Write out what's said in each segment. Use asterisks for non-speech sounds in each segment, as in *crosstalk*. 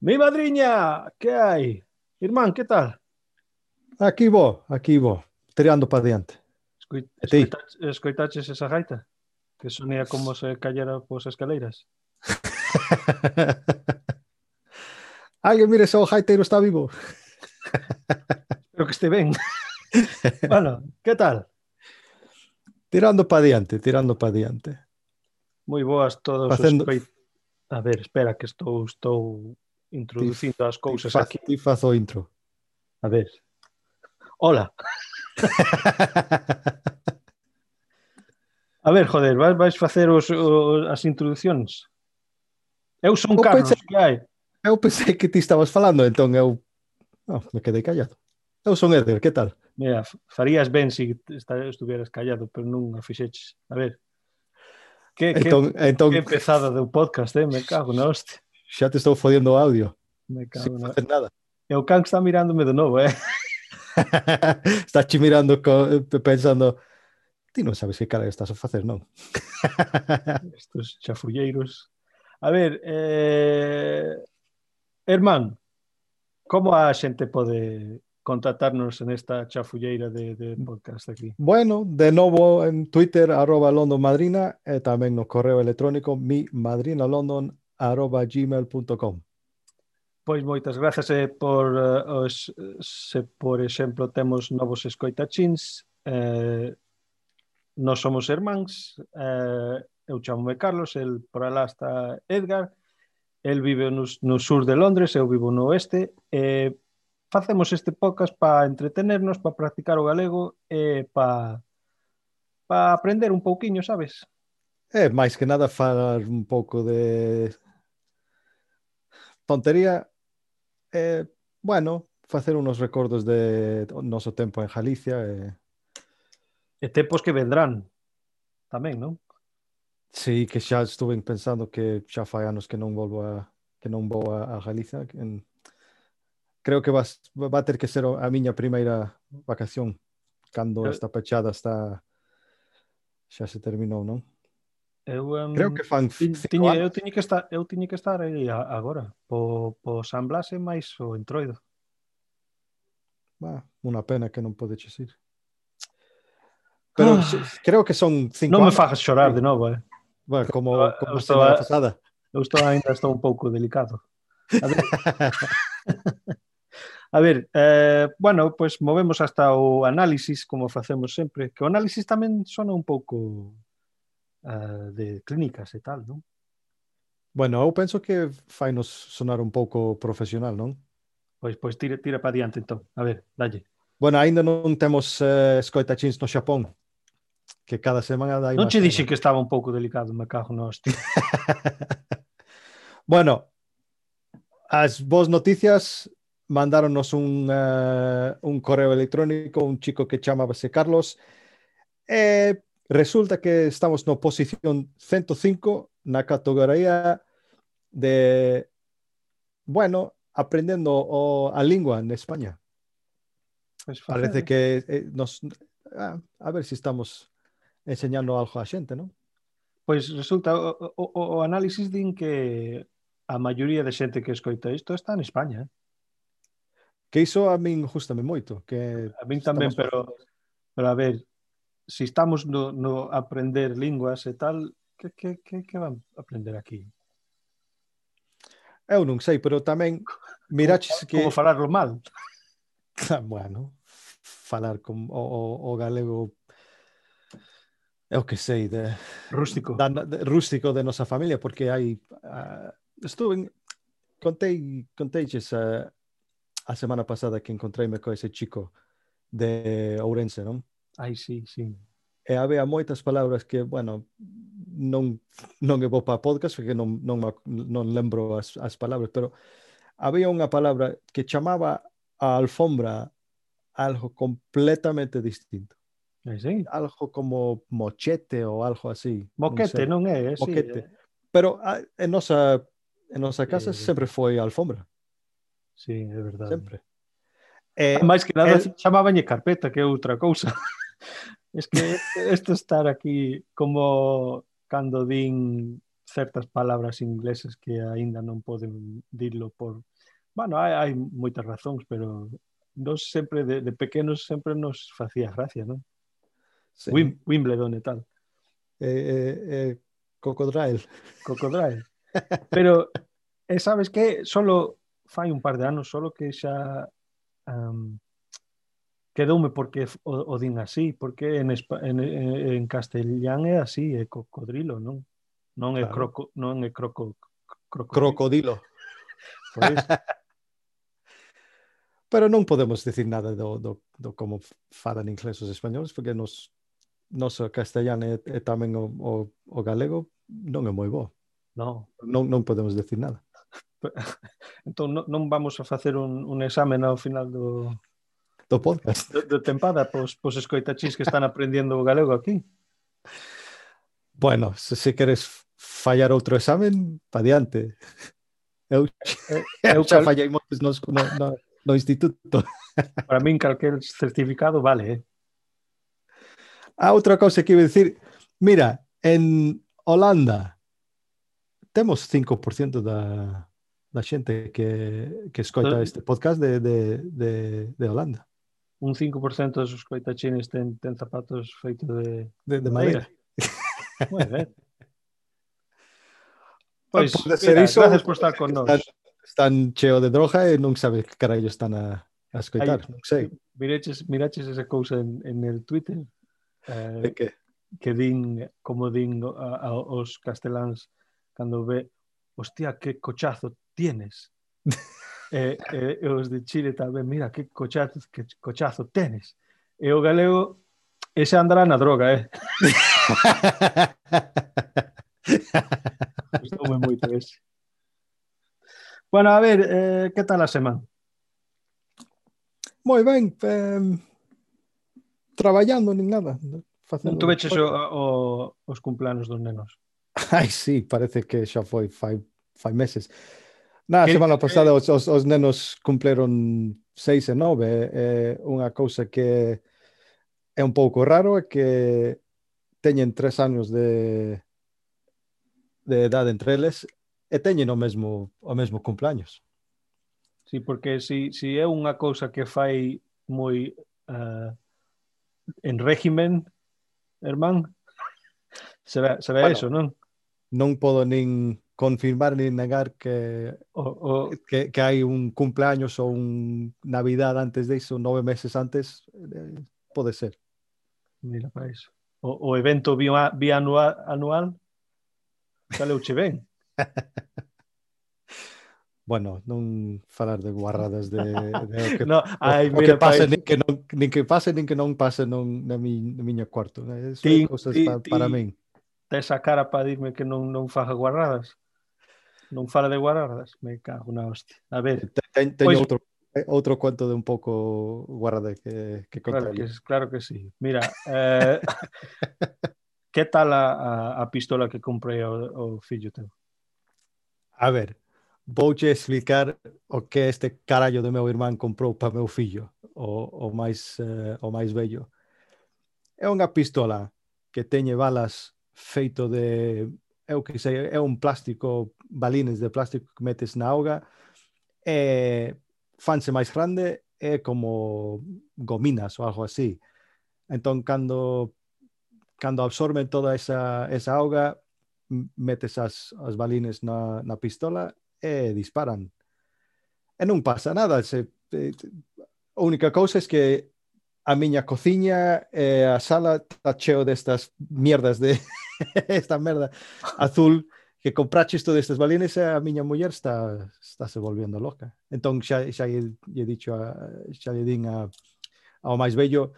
Mi madriña, que hai? Irmán, que tal? Aquí vou, aquí vou, tirando para diante. Escoit, escoitaches, escoitaches esa gaita? Que sonía como se callara pos escaleiras. *laughs* Alguén mire se o gaiteiro está vivo. *laughs* Espero que este ben. *laughs* bueno, que tal? Tirando para diante, tirando para diante. Moi boas todos Facendo... os peit... A ver, espera que estou estou introducindo as cousas ti faz, aquí. Ti faz o intro. A ver. Hola. *laughs* a ver, joder, vais, vais facer os, os, as introduccións? Eu son eu Carlos, pensei, que hai? Eu pensei que ti estabas falando, entón eu... Oh, me quedei callado. Eu son Eder, que tal? Mira, farías ben se si estuvieras callado, pero non a fixeches. A ver. Que, entón, que, entón... que pesada do podcast, eh? Me cago na hostia xa te estou fodendo o áudio. Me cago Sem fazer nada. E o can está mirándome de novo, eh? *laughs* estás te mirando pensando ti non sabes que cara estás a facer, non? *laughs* Estos chafulleiros. A ver, eh... Herman, como a xente pode contactarnos en esta chafulleira de, de podcast aquí? Bueno, de novo en Twitter, arroba London Madrina, e tamén no correo electrónico mimadrinalondon arroba gmail.com Pois moitas grazas eh, por eh, os, se por exemplo temos novos escoitachins eh, nos somos irmáns eh, eu chamome Carlos el por alá está Edgar el vive no, no sur de Londres eu vivo no oeste e eh, facemos este podcast para entretenernos para practicar o galego e eh, para pa aprender un pouquiño, sabes? É, eh, máis que nada falar un pouco de tontería eh, bueno, facer unos recordos de noso tempo en Galicia eh... e tempos que vendrán tamén, non? Sí, que xa estuve pensando que xa fai anos que non volvo a que non vou a, a Galicia en... creo que vas, va ter que ser a miña primeira vacación cando esta pechada está xa se terminou, non? Eu, um, Creo que fan tiña, anos. eu tiña que estar, eu tiña que estar aí agora, po, po San Blas e máis o Entroido. Bah, unha pena que non podeches ir. Pero ah, creo que son cinco Non me fagas chorar de novo, eh. Bueno, como, como eu estou, a, pasada. Eu estou ainda estou un pouco delicado. A ver, *laughs* a ver eh, bueno, pois pues movemos hasta o análisis, como facemos sempre, que o análisis tamén sona un pouco uh, de clínicas e tal, non? Bueno, eu penso que fainos sonar un pouco profesional, non? Pois, pois tira, tira para diante, entón. A ver, dalle. Bueno, aínda non temos eh, uh, escoitachins no Xapón, que cada semana dai Non che dixe que estaba un pouco delicado, me cago no hostia. *laughs* bueno, as vos noticias mandáronos un, uh, un correo electrónico un chico que chamábase Carlos eh, Resulta que estamos na posición 105 na categoría de, bueno, aprendendo o, a lingua en España. Pues Parece ¿eh? que eh, nos... Ah, a ver se si estamos enseñando algo a xente, non? Pois resulta, o, o, o análisis din que a maioría de xente que escoita isto está en España. Eh. Que iso a min justame moito. Que a min tamén, estamos... pero, pero a ver, si estamos no, no aprender linguas e tal, que, que, que, que van a aprender aquí? Eu non sei, pero tamén miraches que... Como falarlo mal. *laughs* Ah, bueno, falar con o, o, o galego eu que sei, de... Rústico. Da, de, rústico de nosa familia, porque hai... Uh, estuve en... Contei, conteiches a, a semana pasada que encontreime co ese chico de Ourense, non? Ai, sí, sí. E había moitas palabras que, bueno, non non é bo para podcast porque non non non lembro as, as palabras, pero había unha palabra que chamaba a alfombra algo completamente distinto. Ai, sí. Algo como mochete ou algo así. Moquete, non non é? eh, Sí, Moquete. eh. Pero a, en nosa en nosa casa Eh, sempre foi alfombra, Sí, é verdade. sempre. Eh, máis que nada el- chamabañe carpeta, que é outra cousa. *laughs* Es que esto estar aquí como cando din certas palabras inglesas que aínda non poden dilo por... Bueno, hai, hai moitas razóns, pero nos sempre, de, de pequenos, sempre nos facía gracia, non? Sí. Wim, Wimbledon e tal. Eh, eh, eh, Cocodrile. Cocodrile. *laughs* Pero, eh, sabes que? Solo fai un par de anos, solo que xa um, quedoume porque o, o din así, porque en, en, en castellán é así, é cocodrilo, non? Non é claro. croco, non é croco, crocodilo. *laughs* crocodilo. Pois. Pero non podemos decir nada do, do, do como falan inglés os españoles, porque nos, noso castellano e, e tamén o, o, o galego non é moi bo. No. Non, non podemos decir nada. *laughs* entón non, non vamos a facer un, un examen ao final do, do podcast. Do, do tempada, pos, pos escoitachis que están aprendendo o galego aquí. Bueno, se, se queres fallar outro examen, pa diante. Eu, eh, eh, *laughs* eu, eu xa cal... fallei moitos nos, no, no, no instituto. *laughs* Para min, calquer certificado vale, eh? A outra cousa que iba a dicir, mira, en Holanda temos 5% da, da xente que, que escoita eh. este podcast de, de, de, de Holanda un 5% dos coitachines ten, ten zapatos feitos de, de, de madeira. Moi ben. Pois, *laughs* pode pois, ser mira, iso, gracias por estar con nós. Están, están cheo de droga e non sabes que carallo están a, a escoitar, Aí, non sei. Miraches, miraches esa cousa en, en el Twitter? Eh, de que? Que din, como din a, a, os casteláns cando ve, hostia, que cochazo tienes. *laughs* Eh, eh, e, e, e os de Chile tamén, mira que cochazo, que cochazo tenes. E o galego ese andará na droga, eh. Gustoume moito ese. Bueno, a ver, eh, que tal a semana? Moi ben, eh, traballando nin nada. Facendo... Tu veches o, o, os cumplanos dos nenos? *laughs* Ai, sí, parece que xa foi fai, fai meses. Na que, semana pasada os, os, os nenos cumpleron seis e nove. É unha cousa que é un pouco raro é que teñen tres anos de de edade entre eles e teñen o mesmo o mesmo cumpleaños. Sí, porque si, si é unha cousa que fai moi uh, en régimen, irmán, será, será bueno, eso, non? Non podo nin confirmar ni negar que, o, o, que, que, hai un cumpleaños ou un Navidad antes de iso, nove meses antes, eh, pode ser. Mira, para iso. O, o evento bianual anual saleu che ben. *laughs* bueno, non falar de guarradas de, de o *laughs* que, no, ai, o, mira, que pase, nin que, non, nin que pase, nin que non pase non, na, mi, na miña cuarto. Né? Eso ti, é cousas ti, pa, ti, para min. Tes a cara para dirme que non, non faga guarradas? non fala de Guarardas, me cago na hostia. A ver, ten, teño pois... outro eh, outro cuento de un pouco guarda que, que contar. Claro que, claro que sí. Mira, eh, *laughs* que tal a, a, a pistola que comprei o, o fillo teu? A ver, vouche explicar o que este carallo do meu irmán comprou para meu fillo, o, o máis eh, o máis bello. É unha pistola que teñe balas feito de é o que sei, é un um plástico, balines de plástico que metes na auga, e fanse máis grande, é como gominas ou algo así. Entón, cando, cando absorben toda esa, esa auga, metes as, as balines na, na pistola e disparan. E non pasa nada. Se, e, a única cousa é que a miña cociña e a sala está cheo destas mierdas de, *laughs* *laughs* esta merda azul que compraches todas estas balines a miña muller está está se volvendo loca. Entón xa, xa lle, lle dicho a, xa lle din a, ao máis bello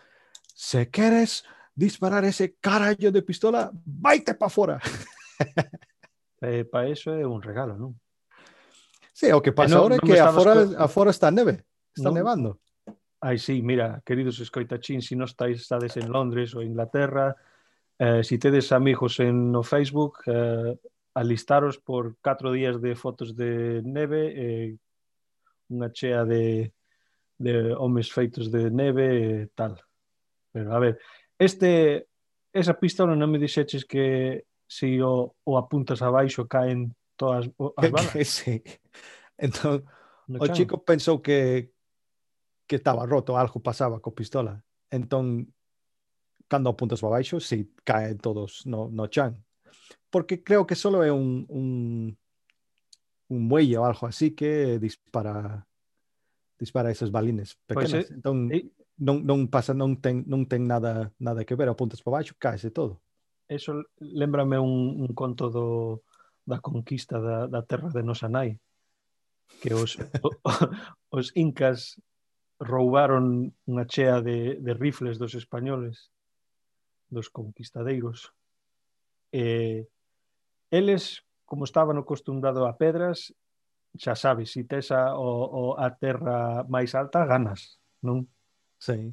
se queres disparar ese carallo de pistola, vaite pa fora. *laughs* Eh, para eso é un regalo, non? Sí, o que pasa non- ahora é que afora, co- afora está neve, está Non- nevando. Ai, sí, mira, queridos escoitachín, si non estáis estades en Londres ou Inglaterra, Eh, si tedes amigos en no Facebook, eh, alistaros por 4 días de fotos de neve, eh, unha chea de, de homes feitos de neve e tal. Pero a ver, este, esa pistola non me dixeches que se si o, o apuntas abaixo caen todas as *laughs* balas? sí. Entón, no o chan. chico pensou que que estaba roto, algo pasaba co pistola. Entón, cando apuntas para baixo, si caen todos no, no chan. Porque creo que solo é un, un, un muelle ou algo así que dispara dispara esas balines é- entón, é- non, non pasa, non ten, ten nada nada que ver, apuntas para baixo, caese todo. Eso lembrame un, un conto do, da conquista da, da terra de nosa nai que os, o, *laughs* os incas roubaron unha chea de, de rifles dos españoles dos conquistadeiros. E, eles, como estaban acostumbrado a pedras, xa sabes, se tes a, o, o, a terra máis alta, ganas, non? Sí.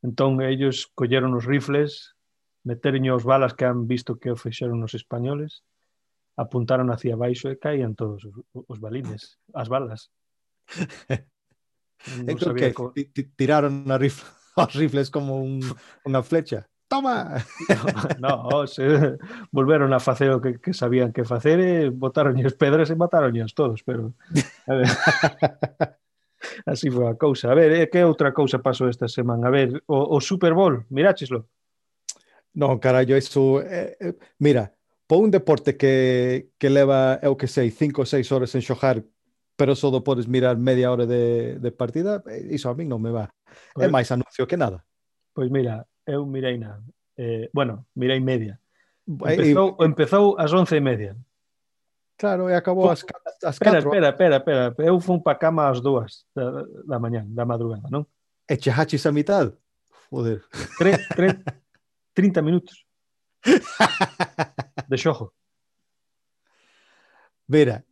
Entón, ellos colleron os rifles, meteron os balas que han visto que o fixeron os españoles, apuntaron hacia baixo e caían todos os, os balines, as balas. *laughs* non que, co... tiraron a rifle, *laughs* os rifles como un, unha flecha toma! no, *laughs* no se volveron a facer o que, que sabían que facer eh, e botaronlles pedras e mataronlles todos, pero... A ver, *laughs* así foi a cousa. A ver, eh, que outra cousa pasou esta semana? A ver, o, o Super Bowl, mirácheslo. Non, carallo, iso... Eh, eh, mira, por un deporte que, que leva, eu que sei, cinco ou seis horas en xojar, pero só do podes mirar media hora de, de partida, eh, iso a mí non me va. Pois, é máis anuncio que nada. Pois mira, eu mirei na... Eh, bueno, mirei media. Empezou, e... empezou ás once e media. Claro, e acabou as, as espera, 4. Espera, espera, espera. Eu fun pa cama ás dúas da, da mañán, da madrugada, non? E chejaches a mitad? Joder. Tre, tre, *laughs* 30 minutos. De xojo. Vera,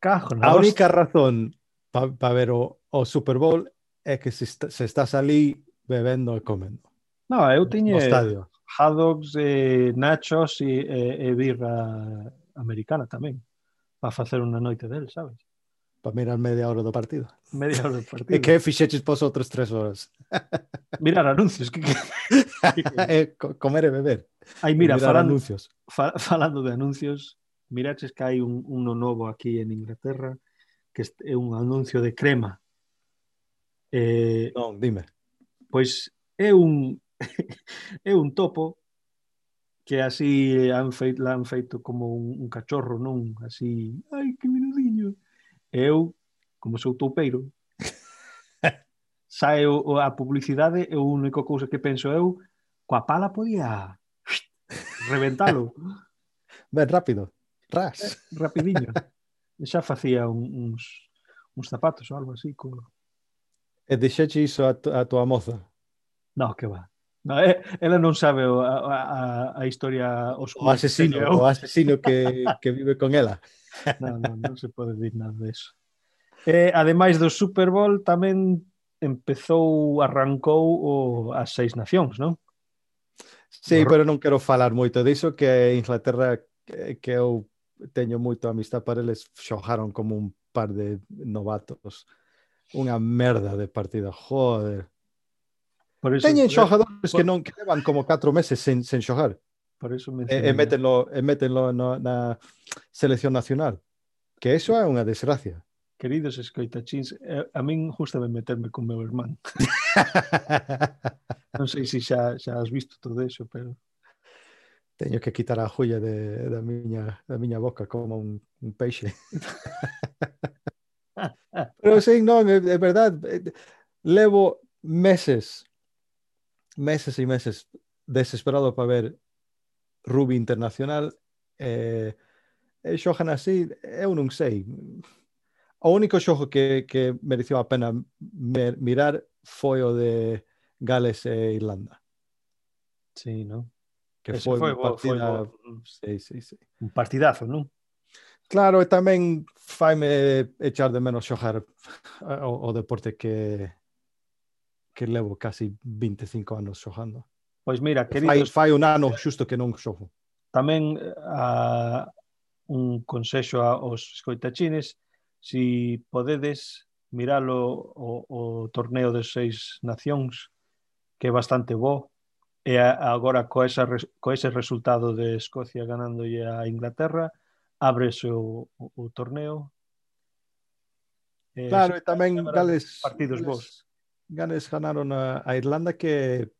Cajo, a única hostia. razón para pa ver o, o Super Bowl é que se, está, se estás ali bebendo e comendo. No, eu tiñe hot dogs, eh, nachos e, e, e birra americana tamén para facer unha noite del, sabes? Para mirar media hora do partido. Media hora do *laughs* partido. E que fixeches pos outros tres horas? *laughs* Mirar anuncios. Que, que... e *laughs* comer e beber. Ai, mira, mirar falando, anuncios. Fa, falando de anuncios, miraches que hai un, uno novo aquí en Inglaterra que é un anuncio de crema. Eh, non, dime. Pois é un é un topo que así han feito, han feito como un, un cachorro, non? Así, ai, que menudiño. Eu, como sou toupeiro, *laughs* sae o, a publicidade é a única cousa que penso eu, coa pala podía *laughs* reventalo. Ben rápido. Ras. Eh, rapidiño. rapidinho. E xa facía un, uns, uns zapatos ou algo así. Co... E deixaxe iso a, a tua moza? Non, que va. No, eh, ela non sabe o, a, a, a historia oscura. O asesino, o asesino que, *laughs* que vive con ela. Non, non, non se pode dir nada deso. Eh, ademais do Super Bowl tamén empezou, arrancou o, as seis nacións, non? Sí, pero non quero falar moito diso que Inglaterra que, que eu teño moito amistad para eles xojaron como un par de novatos. Unha merda de partida, joder. Por Teñen xogadores por... que non que levan como 4 meses sen, sen xogar. Por eso e, e métenlo, e métenlo no, eh, eh, eh, na selección nacional. Que eso é unha desgracia. Queridos escoitachins, a min gustame meterme con meu irmán. *laughs* non sei se xa, xa has visto todo eso, pero teño que quitar a joia de, da, miña, da miña boca como un, un peixe. *laughs* Pero sí, non, é, é verdad, levo meses meses e meses desesperado para ver rugby Internacional eh, e xogan así, eu non sei. O único xogo que, que mereceu a pena mer, mirar foi o de Gales e Irlanda. Sí, non? Que Ese foi, foi, bo, partida... foi bo. sí, sí, sí. un partidazo, non? Claro, e tamén faime echar de menos xogar o, o deporte que que levo casi 25 anos xogando. Pois mira, queridos... Fai, fai un ano xusto que non xogo. Tamén a, un consello aos escoitachines, si podedes miralo o, o torneo de seis nacións, que é bastante bo, e a, agora co, esa, co ese resultado de Escocia ganándolle a Inglaterra, ábrese o, o, o torneo. Claro, e tamén dales partidos dales, vos. Gales ganaron a, a Irlanda que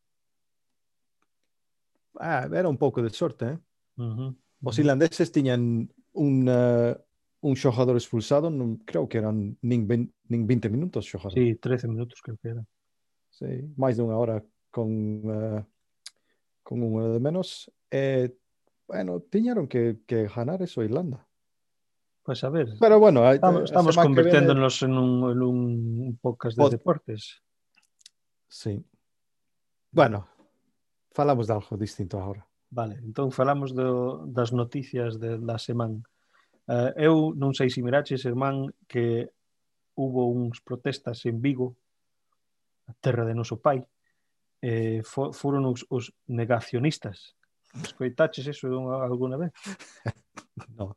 ah, era un pouco de sorte. Eh? Uh -huh. Os irlandeses tiñan un, uh, un xogador expulsado, non creo que eran nin 20, nin 20 minutos xogador. Sí, 13 minutos creo que era. Sí, máis dunha hora con uh, con un hora de menos. Eh, bueno, tiñaron que, que ganar eso Irlanda. Pues a ver. Pero bueno, estamos, eh, estamos converténdonos viene... en un, en un podcast de pod... deportes. Sí. Bueno, falamos de algo distinto agora. Vale, entón falamos do, das noticias de, da semana. Uh, eu non sei se miraches, irmán, que hubo uns protestas en Vigo, a terra de noso pai, eh, fo, foron os, os negacionistas. Escoitaches eso alguna vez? *laughs* no.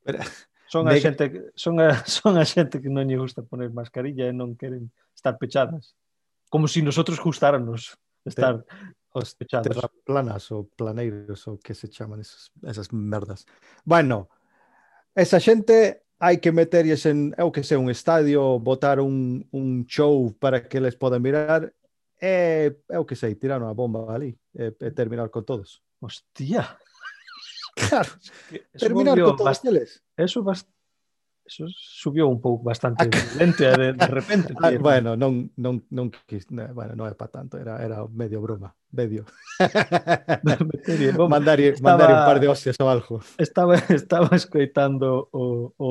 Pero, son a xente son a, *laughs* son a xente que non lle gusta poner mascarilla e non queren estar pechadas como se si nosotros gustáramos estar sí. os pechados. Terraplanas ou planeiros ou que se chaman esas, esas merdas. Bueno, esa xente hai que meterlles en, eu que sei, un estadio, botar un, un show para que les podan mirar eh, e, eu que sei, tirar unha bomba ali e, e eh, eh, terminar con todos. Hostia. *laughs* Claro, terminar con todos bast... eles. Eso bast eso subiu un pouco bastante ah, *laughs* lente de, de repente. ah, bueno, non, non, non, quis, bueno, non é para tanto, era, era medio broma, medio. *laughs* mandar, mandar un par de hostias ou algo. Estaba, *laughs* estaba escoitando o, o,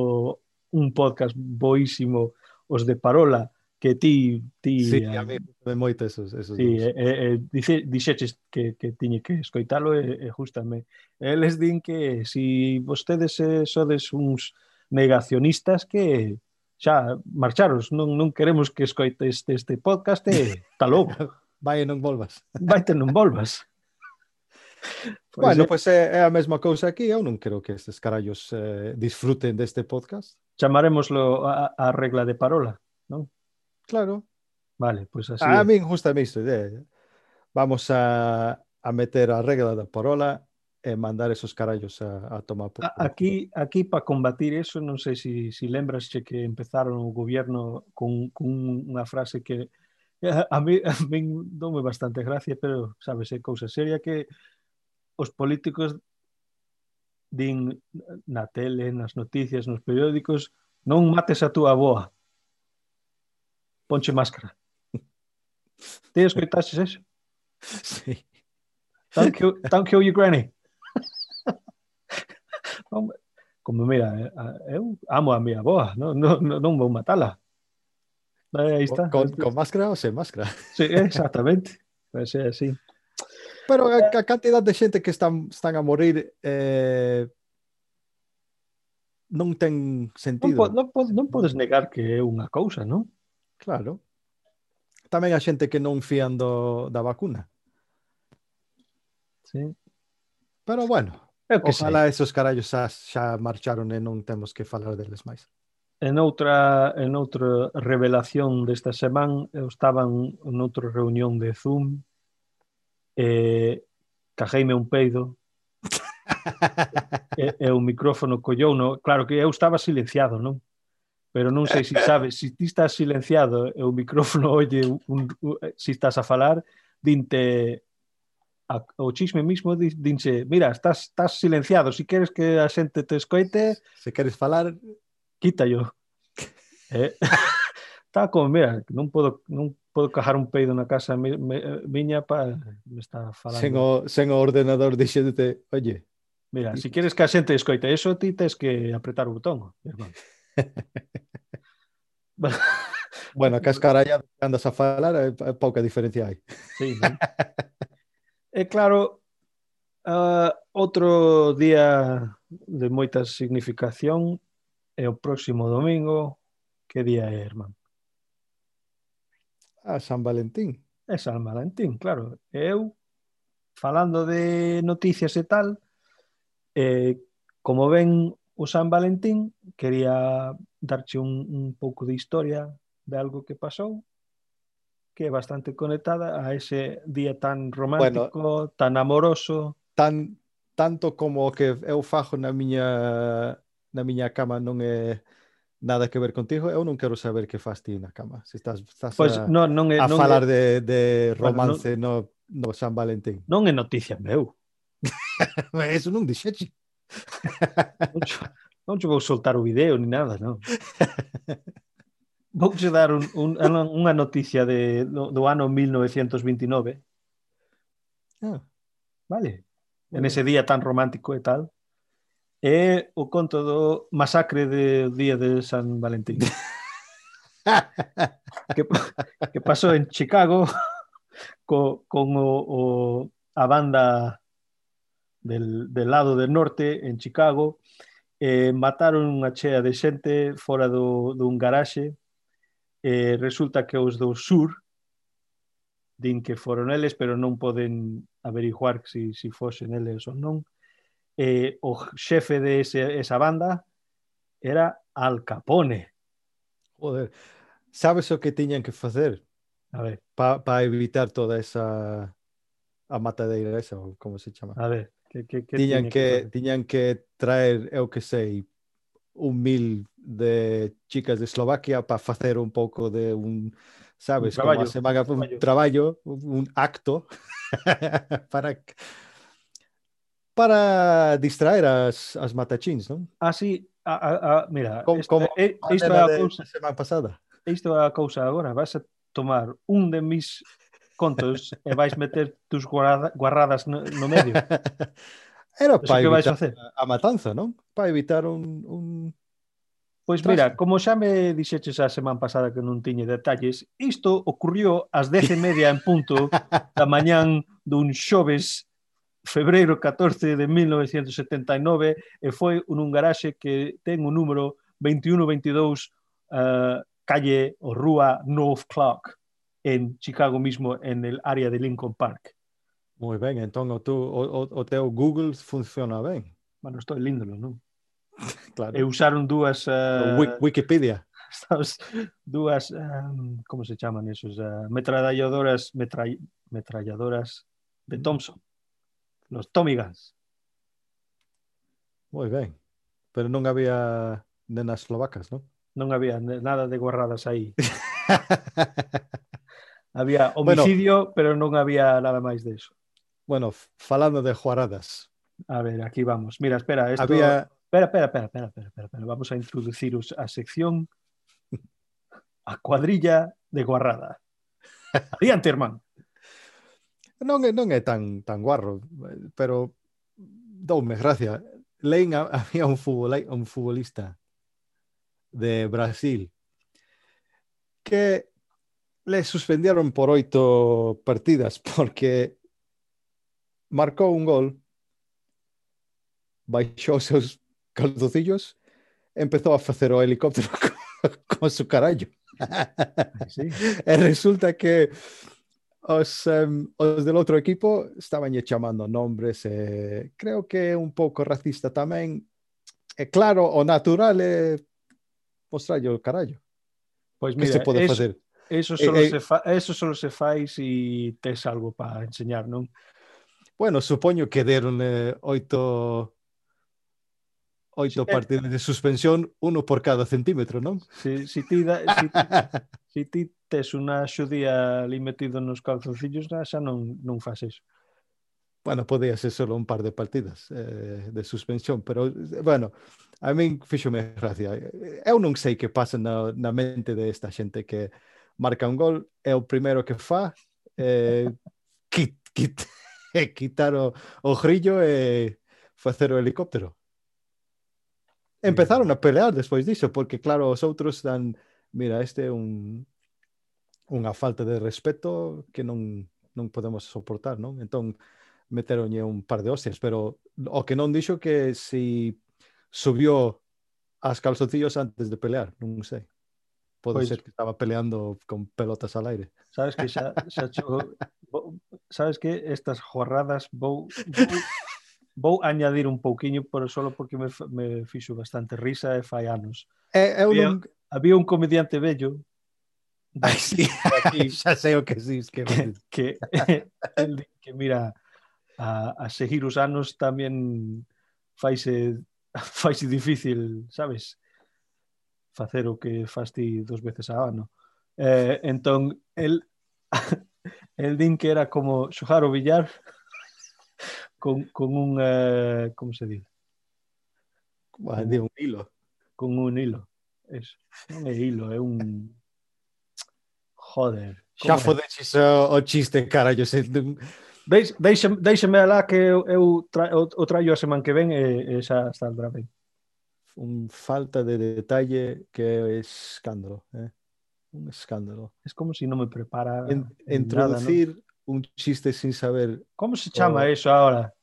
un podcast boísimo, os de Parola, que ti... ti sí, a, a mí me moito esos, esos sí, eh, eh, dice, dixeches que, que tiñe que escoitalo e, e justame. Eles din que si vostedes eh, sodes uns negacionistas que xa marcharos, non, non queremos que escoites este, este podcast e tal logo. *laughs* Vai e non volvas. Vai e non volvas. *laughs* Pois bueno, é... pois é, é a mesma cousa aquí, eu non quero que estes carallos eh, disfruten deste podcast. Chamaremoslo a, a regla de parola, non? Claro. Vale, pois así. A min justa mi eh. Vamos a, a meter a regla da parola e mandar esos carallos a, a tomar por... Aquí, aquí para combatir eso, non sei se si, si lembras que empezaron o gobierno con, con unha frase que *laughs* a mí, a mí dome bastante gracia, pero sabes, é cousa seria que os políticos din na tele, nas noticias, nos periódicos, non mates a túa boa, ponche máscara. *laughs* Ti escoitaxes eso? Sí. Kill, don't kill your granny. como mira, eh, eu eh, amo a mi boa, non, non, non vou matala. Aí está. Con, con máscara ou sen máscara. *laughs* Sí, exactamente. Pois é así. Pero a, a cantidad de xente que están, están a morir eh, non ten sentido. Non, non, non podes negar que é unha cousa, non? Claro. Tamén a xente que non fían do, da vacuna. Sí. Pero bueno, Que Ojalá sei. esos carallos xa, xa marcharon e non temos que falar deles máis. En outra, en outra revelación desta semana, eu estaba en outra reunión de Zoom e cajeime un peido *laughs* e, e o micrófono collou no, claro que eu estaba silenciado, non? Pero non sei se sabes, se ti estás silenciado e o micrófono oye un, un, un, estás a falar, dinte a, o chisme mismo dinche, mira, estás, estás silenciado, si queres que a xente te escoite... Se queres falar... Quítallo. *laughs* eh, *laughs* está como, mira, non podo, non podo cajar un peido na casa mi, mi, miña para me está falando. Sen o, sen o ordenador dixéndote, oye. Mira, se si queres que a xente escoite eso, ti tes que apretar o botón, hermano. *laughs* bueno, que as carallas andas a falar, eh, pouca diferencia hai. Sí, ¿no? E claro, ah, uh, outro día de moita significación é o próximo domingo. Que día é, irmán? A San Valentín. É San Valentín, claro. Eu, falando de noticias e tal, eh, como ven o San Valentín, quería darche un, un pouco de historia de algo que pasou que é bastante conectada a ese día tan romántico, bueno, tan amoroso. Tan, tanto como o que eu fajo na miña, na miña cama non é nada que ver contigo, eu non quero saber que faz ti na cama. Se estás, estás pois, a, non, non é, a non falar é, de, de romance bueno, non, no, no San Valentín. Non é noticia meu. *laughs* Eso non dixeche. non, non, vou soltar o video ni nada, non. *laughs* Vouche dar un, un, unha noticia de, do, do ano 1929. Ah. Vale. En ese día tan romántico e tal. É o conto do masacre de día de San Valentín. *laughs* que, que pasou en Chicago co, con o, o, a banda del, del lado del norte en Chicago eh, mataron unha chea de xente fora do, dun garaxe eh, resulta que os do sur din que foron eles, pero non poden averiguar se si, si fosen eles ou non. Eh, o xefe de ese, esa banda era Al Capone. Joder, sabes o que tiñan que facer? A ver. Para pa evitar toda esa a matadeira esa, ou como se chama. A ver, que, que, que tiñan que, que tiñan que traer, eu que sei, un mil de chicas de Eslovaquia para facer un pouco de un, sabes, un como a semana un traballo, un acto *laughs* para para distraer as, as matachins, non? Ah, sí, a, a, a, mira, como, esta, como a isto é a cousa semana pasada. Isto é a cousa agora, vas a tomar un de mis contos e vais meter tus guarada, guarradas no, no medio. *laughs* Era para que evitar facer? a matanza, non? Para evitar un, un... Pois mira, como xa me dixeches a semana pasada que non tiñe detalles, isto ocurrió ás dez e media en punto *laughs* da mañán dun xoves febreiro 14 de 1979 e foi un, un garaxe que ten o número 2122 uh, eh, calle ou rúa North Clark en Chicago mismo en el área de Lincoln Park. Moi ben, entón o, tú, o, o o teu Google funciona ben. Bueno, estou líndolo, non? *laughs* Claro. Eh, e usaron dúas... Uh... Eh, Wikipedia. Estas dúas, um, como se chaman esos? Eh, uh, metralladoras, metra... metralladoras de Thompson. Los Tommy Guns. Moi ben. Pero non había nenas eslovacas, non? Non había nada de guarradas aí. *laughs* había homicidio, bueno, pero non había nada máis de eso. Bueno, falando de juaradas. a ver, aquí vamos mira, espera, esto... Había espera, espera, espera, espera, espera, espera, espera. vamos a introduciros a sección a cuadrilla de guarrada *laughs* adiante, hermano non non é tan tan guarro, pero doume gracia. Lein a- había un futbol, un futbolista de Brasil que le suspendieron por oito partidas porque marcou un gol, baixou os seus calzocillos, empezou a facer o helicóptero *laughs* con su carallo. Ah, sí. *laughs* e resulta que os, um, os del outro equipo estaban lle chamando nombres, e creo que é un pouco racista tamén. E claro, o natural é mostrarlle o carallo. Pois mira, que se pode eso, facer? Eso solo, eh, se fa, eso solo se fai se si tes algo para enseñar, non? bueno, supoño que deronle eh, oito oito sí, eh, partidos de suspensión, uno por cada centímetro, non? Si, si ti, da, si, *laughs* si ti tes unha xudía ali metido nos calzoncillos, xa non, non fas eso. Bueno, podía ser solo un par de partidas eh, de suspensión, pero, bueno, a min fixome gracia. Eu non sei que pasa na, na mente de esta xente que marca un gol, é o primeiro que fa, eh, quit, quit, é *laughs* eh, quitar o, o grillo e eh, facer o helicóptero. Empezaron mm. a pelear despois diso, porque claro, os outros dan, mira, este é un unha falta de respeto que non non podemos soportar, non? Entón meteronlle un par de hostias, pero o que non dixo que si subió as calzoncillos antes de pelear, non sei. Puede pois, ser que estaba peleando con pelotas al aire. Sabes que xa, xa cho, vou, sabes que estas jorradas vou, vou, vou añadir un pouquiño pero solo porque me, me fixo bastante risa e fai anos. É, eh, eu había, non... había un comediante bello de, Ay, sí. aquí, *laughs* xa sei o que sí, que, que, el, *laughs* que mira a, a seguir os anos tamén faise *laughs* faise difícil, sabes? facer o que fas ti dos veces a ano. Eh, entón, el, *laughs* el din que era como xojar o billar *laughs* con, con un, eh, como se diz? De un hilo. Con un hilo. Eso. Non é hilo, é un... Joder. Xa fodeches o, o chiste, carallo. Se... sei... Deixame, alá que eu, eu, tra, o, o traio a semana que ven e, e xa saldrá ben un falta de detalle que es escándalo. ¿eh? Un escándalo. Es como si no me prepara. En, en introducir nada, ¿no? un chiste sin saber. ¿Cómo se llama o... eso ahora?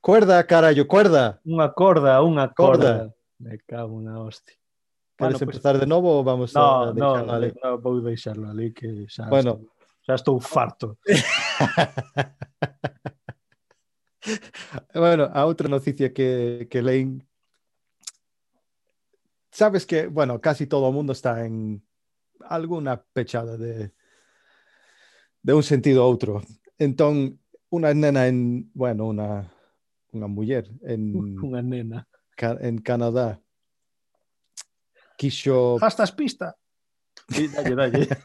Cuerda, carajo, cuerda. Una corda, una corda. corda. Me cago una hostia. ¿Queres bueno, empezar pues, de novo ou vamos no, a deixarlo no, ali? No, vou deixarlo ali que xa bueno. estou, xa estou farto. *laughs* bueno, a outra noticia que, que leín sabes que, bueno, casi todo o mundo está en alguna pechada de de un sentido a outro. Entón, unha nena en, bueno, unha unha muller en, *laughs* Unha nena. Ca- en Canadá quixo Hastas pista. Sí, dalle, dalle. *laughs*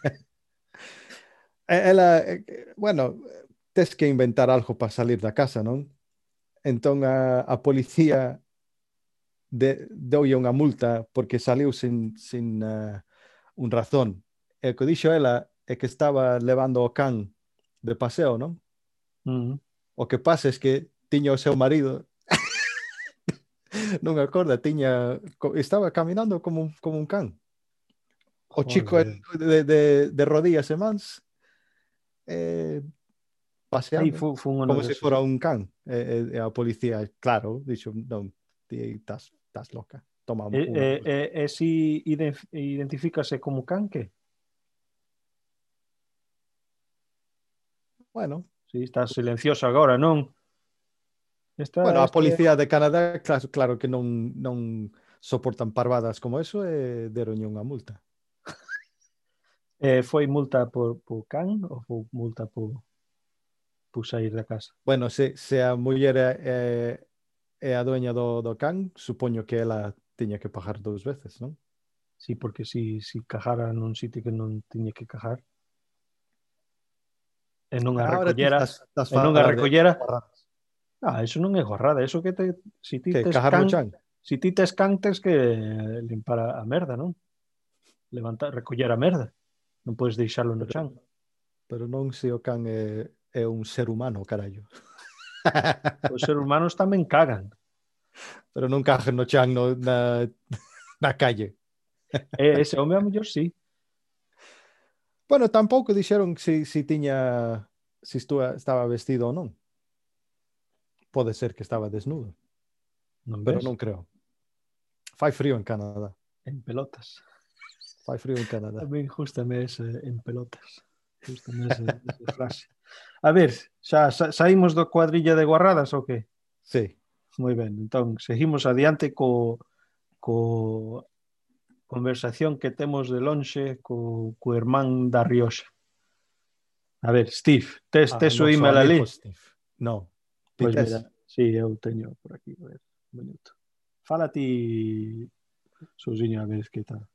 E- Ela, eh, bueno, tes que inventar algo para salir da casa, non? Entón a, a policía de, doulle unha multa porque saliu sin, sin uh, un razón. E o que dixo ela é que estaba levando o can de paseo, non? Uh -huh. O que pasa é que tiña o seu marido *laughs* non acorda, tiña estaba caminando como un, como un can. O Joder. chico de, de, de rodillas e mans eh, paseando Aí, fu, fu como se fora un can. E, eh, eh, a policía, claro, dixo, non, estás, estás loca. Toma un, E, unha e, multa." e, e si iden- identifícase como canque? Bueno, Si está silencioso agora, non? Está, bueno, a está- policía de Canadá, claro, claro que non, non soportan parvadas como eso e deronlle unha multa. *laughs* Eh, foi multa por, por can ou foi multa por, por sair da casa? Bueno, se, se a muller é, é a doña do, do can, supoño que ela tiña que pagar dous veces, non? Sí, porque si, si cajara nun sitio que non tiña que cajar e non a ah, Ahora recollera, estás, estás e non a recollera. De... Ah, eso non é gorrada, eso que te si ti te can, chan. si ti te escantes que limpar a merda, non? Levantar, recoller a merda. Non podes deixalo no chan. Pero non se o can é, é un ser humano, carallo. Os seres humanos tamén cagan Pero non cajen no chan no, na, *laughs* na calle. e ese home a mellor sí Bueno, tampouco dixeron si, si tiña si estaba vestido ou non. Pode ser que estaba desnudo, non pero ves? non creo. Fai frío en Canadá. en pelotas Fai frío en Canadá. Tamén justame ese en pelotas. Justame ese, esa frase. A ver, xa, sa, saímos do cuadrilla de guarradas ou que? Sí. Moi ben, entón, seguimos adiante co, co conversación que temos de lonxe co, co irmán da Rioxa. A ver, Steve, tes, tes ah, o email ali? Steve. No, pois pues mira, sí, eu teño por aquí, a ver, un minuto. Fala ti, Susiño, a ver que tal.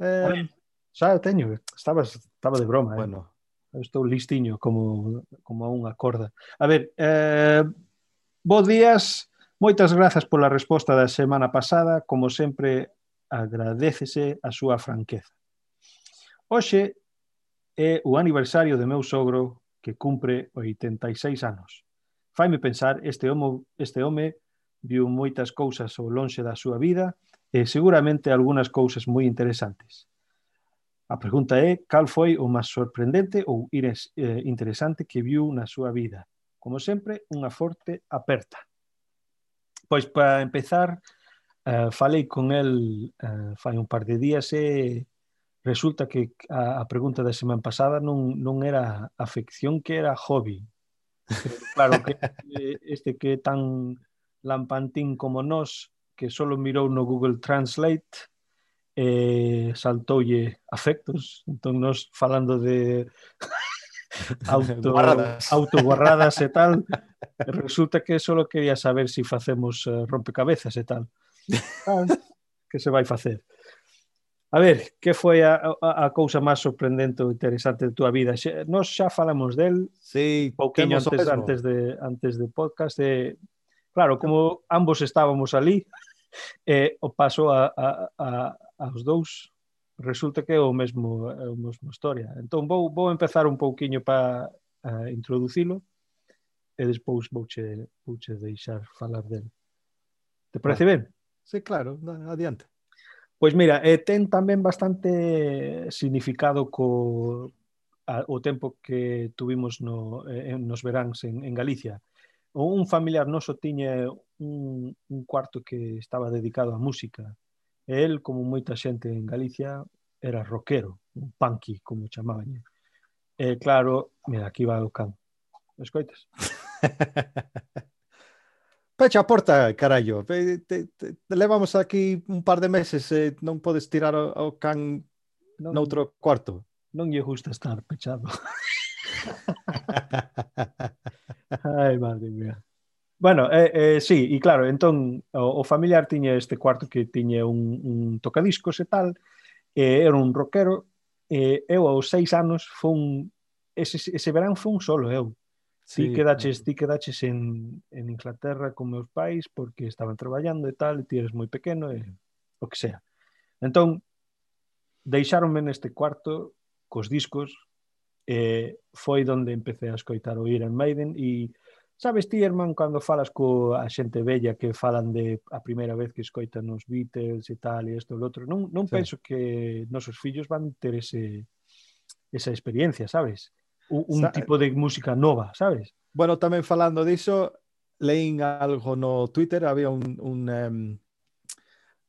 Eh, xa xa teño, estabas, estaba de broma. Eh. Bueno, eh. Estou listiño como, como a unha corda. A ver, eh, bo días, moitas grazas pola resposta da semana pasada, como sempre agradecese a súa franqueza. Hoxe é o aniversario de meu sogro que cumpre 86 anos. Faime pensar, este homo, este home viu moitas cousas ao lonxe da súa vida e seguramente algunhas cousas moi interesantes. A pregunta é cal foi o máis sorprendente ou eh, interesante que viu na súa vida. Como sempre, unha forte aperta. Pois para empezar, eh, falei con el eh, fai un par de días e resulta que a, a pregunta da semana pasada non, non era afección, que era hobby. Pero, claro, que este que é tan lampantín como nós, que solo mirou no Google Translate, eh, saltoulle afectos. Entón, nos falando de *laughs* auto, guarradas. autoguarradas e tal, *laughs* resulta que só quería saber se si facemos eh, rompecabezas e tal. que se vai facer? A ver, que foi a, a, a cousa máis sorprendente ou interesante de túa vida? Xe, nos xa falamos del sí, pouquinho antes, antes, de, antes de podcast. E, claro, como ambos estábamos ali, *laughs* eh, o paso a, a, a, aos dous resulta que é o mesmo é o mesmo historia. Entón vou vou empezar un pouquiño para uh, introducilo e despois vouche vouche deixar falar del. Te parece ben? Sí, claro, adiante. Pois mira, eh, ten tamén bastante significado co a, o tempo que tuvimos no, eh, nos veráns en, en Galicia. Un familiar noso tiña un, un cuarto que estaba dedicado á música E el, como moita xente en Galicia, era rockero, un punky, como chamaban. E claro, mira, aquí va o can. Escoitas? *laughs* Pecha a porta, carallo. Te, te, te, levamos aquí un par de meses e non podes tirar o, o can non, noutro cuarto. Non lle gusta estar pechado. *laughs* *laughs* Ai, madre mía. Bueno, eh, eh, sí, e claro, entón o, o familiar tiña este cuarto que tiña un, un tocadiscos e tal, eh, era un rockero, eh, eu aos seis anos fun, ese, ese verán fun solo eu. Sí, ti quedaches, ti quedaches en, en Inglaterra con meus pais porque estaban traballando e tal, e ti eres moi pequeno e o que sea. Entón, deixáronme neste cuarto cos discos, eh, foi onde empecé a escoitar o Iron Maiden e Sabes ti, Herman, cando falas a xente bella que falan de a primeira vez que escoitan os Beatles e tal e isto e outro, non, non sí. penso que nosos fillos van ter ese, esa experiencia, sabes? Un, un Sa tipo de música nova, sabes? Bueno, tamén falando diso, leín algo no Twitter, había un, un, um,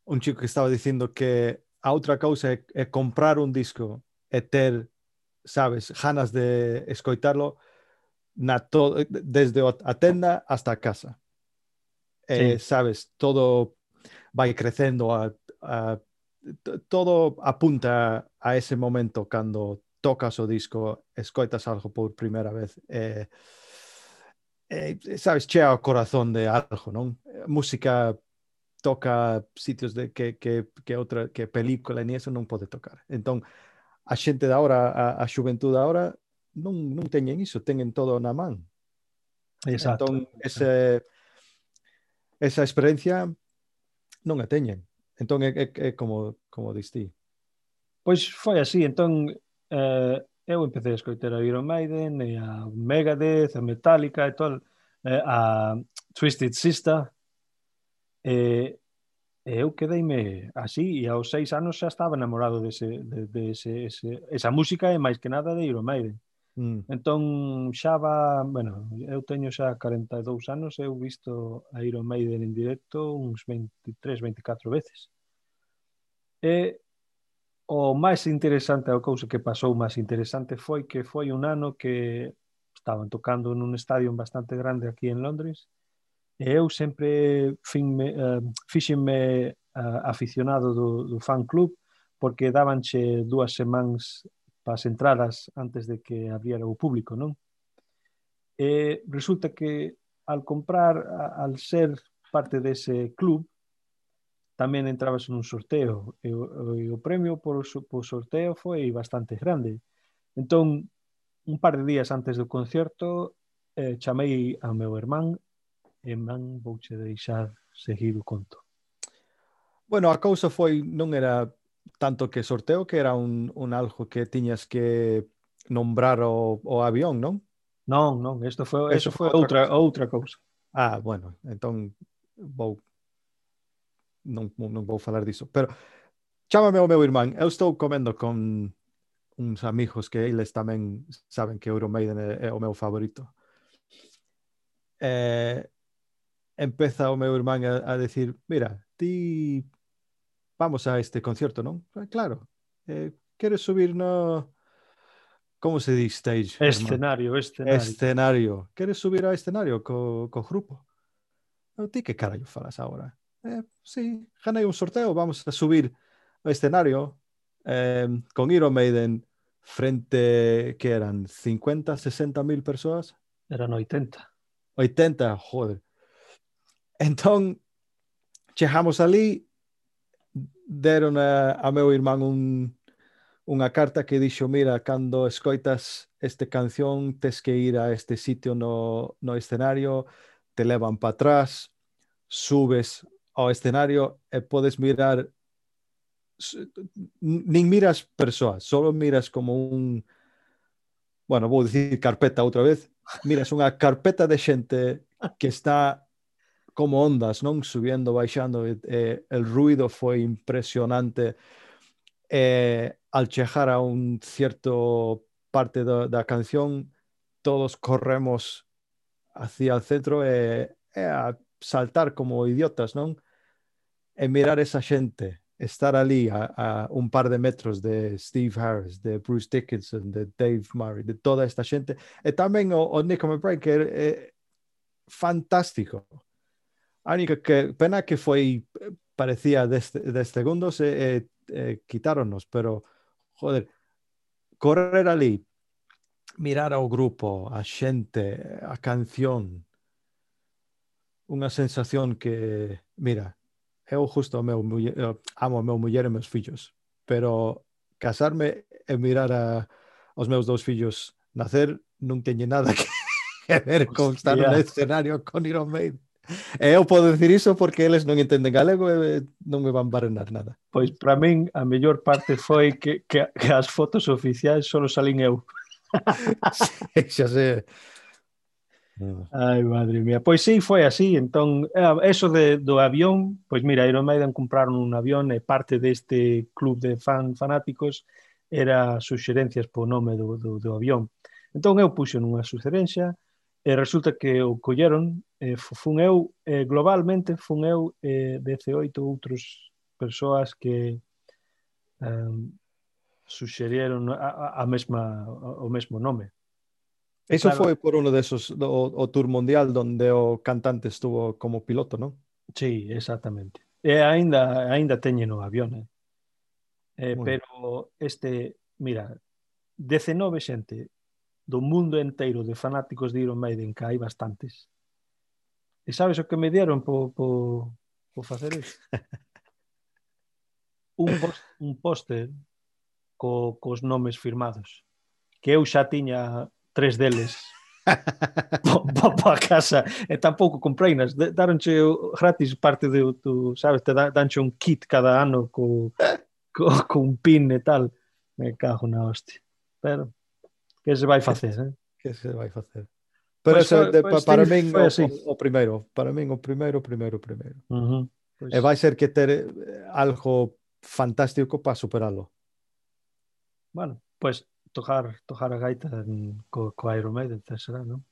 un chico que estaba dicindo que a outra cousa é, é comprar un disco e ter, sabes, ganas de escoitarlo, na to desde o- a tenda hasta casa. E, sabes, todo vai crecendo a, a t- todo apunta a ese momento cando tocas o disco, escoitas algo por primeira vez. E, e, sabes, chea o corazón de algo, non? Música toca sitios de que, que, que outra que película ni eso non pode tocar. Entón, a xente da hora, a, a xuventude da hora non, non teñen iso, teñen todo na man. Exacto. Entón, ese, esa experiencia non a teñen. Entón, é, é, é como, como distí. Pois foi así, entón, eh, eu empecé a escoitar a Iron Maiden, e a Megadeth, a Metallica e tal, eh, a Twisted Sister, e, e eu quedeime así, e aos seis anos xa estaba enamorado dese, de, de ese, ese, esa música e máis que nada de Iron Maiden. Mm. Entón xa va, bueno, eu teño xa 42 anos, eu visto a Iron Maiden en directo uns 23, 24 veces. E o máis interesante, a cousa que pasou máis interesante foi que foi un ano que estaban tocando nun estadio bastante grande aquí en Londres e eu sempre finme, eh, uh, fixenme uh, eh, aficionado do, do fan club porque dabanche dúas semanas para as entradas antes de que abriera o público, non? E resulta que al comprar, a- al ser parte dese club, tamén entrabas nun sorteo e o, e premio por, sorteo foi bastante grande. Entón, un par de días antes do concerto, eh, ao meu irmán e man vouche deixar seguir o conto. Bueno, a cousa foi, non era tanto que sorteo, que era un, un algo que tiñas que nombrar o, o avión, non? Non, non, isto foi, eso, eso foi outra, outra cousa. Ah, bueno, entón vou non, non vou falar diso, pero chámame o meu irmán, eu estou comendo con uns amigos que eles tamén saben que Euromaiden é, é o meu favorito. Eh, empeza o meu irmán a, a decir, mira, ti vamos a este concierto, non? "Ah, Claro. Eh, queres subir no como se di stage? Escenario, escenario. escenario. Queres subir ao escenario co, co grupo? Eu, ti que carallo falas agora? Eh, sí, ganei un sorteo, vamos a subir o escenario eh, con Iron Maiden frente, que eran 50, 60 mil persoas? Eran 80. 80, joder. Entón, chegamos ali, deron a, a meu irmán un, unha carta que dixo, mira, cando escoitas este canción, tes que ir a este sitio no, no escenario, te levan para atrás, subes ao escenario e podes mirar nin miras persoas, solo miras como un bueno, vou dicir carpeta outra vez, miras unha carpeta de xente que está como ondas, non? Subiendo, baixando, e, e el ruido foi impresionante. E al chegar a un cierto parte da, da canción, todos corremos hacia o centro a saltar como idiotas, non? E mirar esa xente estar ali a, un par de metros de Steve Harris, de Bruce Dickinson, de Dave Murray, de toda esta xente, e tamén o, o Nico McBride, que fantástico. A única que pena que foi eh, parecía 10 segundos e, e, e quitáronos, pero joder, correr ali, mirar ao grupo, a xente, a canción, unha sensación que, mira, eu justo meu muller, amo a meu muller e meus fillos, pero casarme e mirar a, os meus dous fillos nacer non teñe nada que, *laughs* que ver con estar no escenario con Iron Maiden. E eu podo dicir iso porque eles non entenden galego e non me van barenar nada. Pois para min a mellor parte foi que, que, que as fotos oficiais só salín eu. *laughs* sí, xa sei. Ai, madre mía. Pois sí, foi así. Entón, eh, eso de, do avión, pois mira, Iron Maiden compraron un avión e parte deste club de fan fanáticos era suxerencias po nome do, do, do avión. Entón eu puxo nunha suxerencia E resulta que o colleron, eh, fun eu, eh, globalmente, fun eu e eh, 18 outros persoas que eh, suxerieron a, a mesma, o mesmo nome. Eso claro. foi por uno de esos, o, o Tour Mundial, donde o cantante estuvo como piloto, non? Sí, exactamente. E aínda aínda teñen o avión, eh? Eh, pero este, mira, 19 xente do mundo enteiro de fanáticos de Iron Maiden, que hai bastantes. E sabes o que me deron po, po, po facer iso? *laughs* un, post, un póster co, cos nomes firmados que eu xa tiña tres deles *laughs* pa, pa, casa e tampouco comprei nas daronche gratis parte do tu, sabes, te danche un kit cada ano co, co, co un pin e tal me cago na hostia pero que se vai facer, eh? Que se vai facer. Pero pois, ese, de, pois, para min o, o, o primeiro, para min o primeiro, o primeiro, o primeiro. Uh -huh. pois. E vai ser que ter eh, algo fantástico para superarlo. Bueno, pois pues, tocar tocar a gaita en, co, co Iron Maiden, será, non?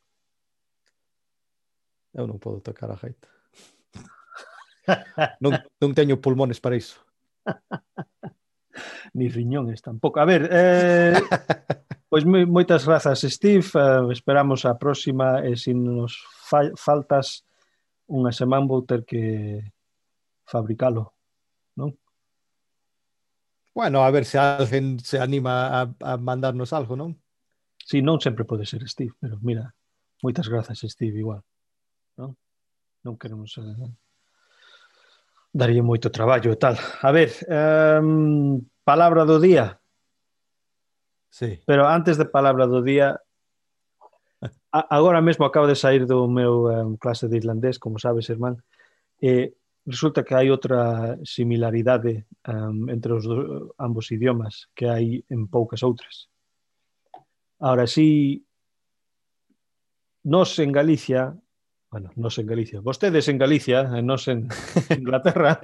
Eu non podo tocar a gaita. *laughs* non, non teño pulmones para iso. *laughs* Ni riñones tampouco. A ver, eh, *laughs* Pois moi, moitas grazas, Steve. Uh, esperamos a próxima e se nos fa faltas unha semana vou ter que fabricalo, non? Bueno, a ver se alguén se anima a, a mandarnos algo, non? Si, sí, non sempre pode ser Steve, pero mira, moitas grazas, Steve, igual. Non, non queremos... Eh, daría moito traballo e tal. A ver, um, palabra do día. Sí. Pero antes de palabra do día, agora mesmo acabo de sair do meu um, clase de irlandés, como sabes, irmán, e resulta que hai outra similaridade um, entre os do, ambos idiomas que hai en poucas outras. Ahora sí, nos en Galicia, bueno, nos en Galicia, vostedes en Galicia, nos en *laughs* Inglaterra,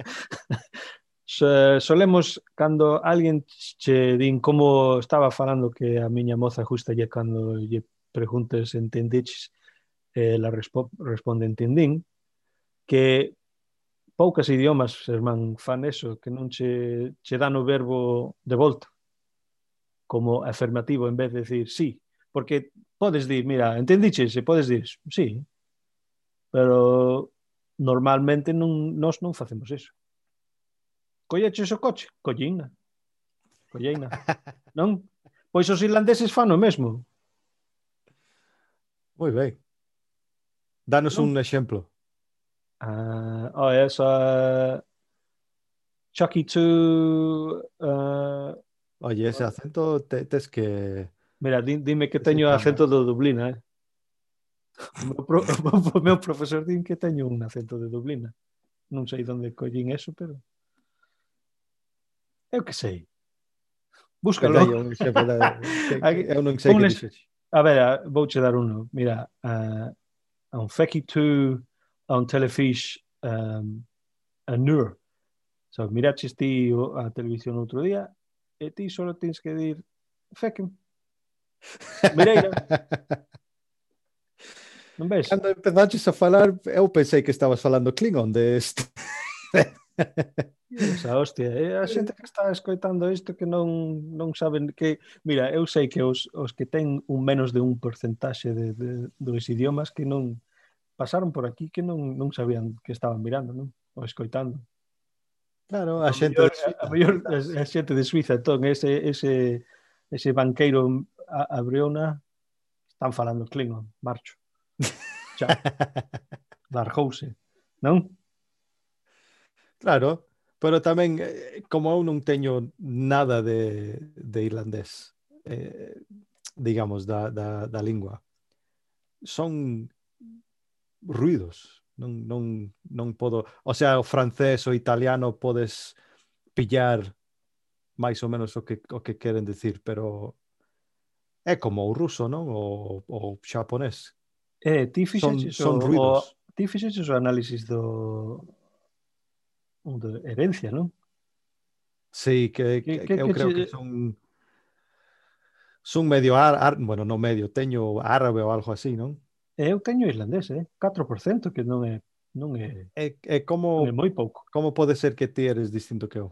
Eh, solemos, cando alguén che din como estaba falando que a miña moza justa lle cando lle preguntes entendiches, eh, la respo responde entendín, que poucas idiomas, irmán, fan eso, que non che, che dan o verbo de volta como afirmativo en vez de decir sí, porque podes dir, mira, entendiches, se podes dir sí, pero normalmente non, nós non facemos eso colleches o coche, colleina. Colleina. *laughs* non? Pois os irlandeses fan o mesmo. Moi ben. Danos non? un exemplo. Ah, oh, esa eh, Chucky 2 uh, eh, Oye, ese oh. acento te, tes que Mira, di, dime que teño acento do Dublina, eh. O meu, pro, *laughs* o meu profesor din que teño un acento de Dublina. Non sei onde collín eso, pero Eu que sei. Búscalo. Aí un exemplo da, *laughs* que, eu non sei Ponles, que. A ver, vouche dar uno. Mira, uh, a un Fecky 2, a un Telefish, um, a Nur. So, miraches ti a televisión outro día e ti só tens que dir Feckin. *laughs* Mireira. non ves? Cando empezaches a falar, eu pensei que estabas falando Klingon de este. *laughs* Esa hostia, é a xente que está escoitando isto que non, non saben que... Mira, eu sei que os, os que ten un menos de un porcentaxe de, de, dos idiomas que non pasaron por aquí que non, non sabían que estaban mirando, non? Ou escoitando. Claro, a, a xente mellor, de Suiza. A, mellor, a, a xente de Suiza, entón, ese, ese, ese banqueiro a, a Briona están falando Klingon, marcho. *laughs* Xa. Largouse, non? Claro, pero tamén eh, como eu non teño nada de, de irlandés, eh, digamos, da, da, da lingua, son ruidos, non, non, non podo... O sea, o francés o italiano podes pillar máis ou menos o que, o que queren decir, pero é como o ruso, non? O, o xaponés. Eh, ti fixeches son, son o, ruidos. O, ti fixeches o análisis do, onder herencia, ¿no? Sí, que, que, que, que yo creo que son, son medio, ar, bueno, no medio, teño árabe ou algo así, non? É Eu teño irlandés, eh? 4%, que non é non é, é, eh, é eh, como non é moi pouco. Como pode ser que ti eres distinto que eu?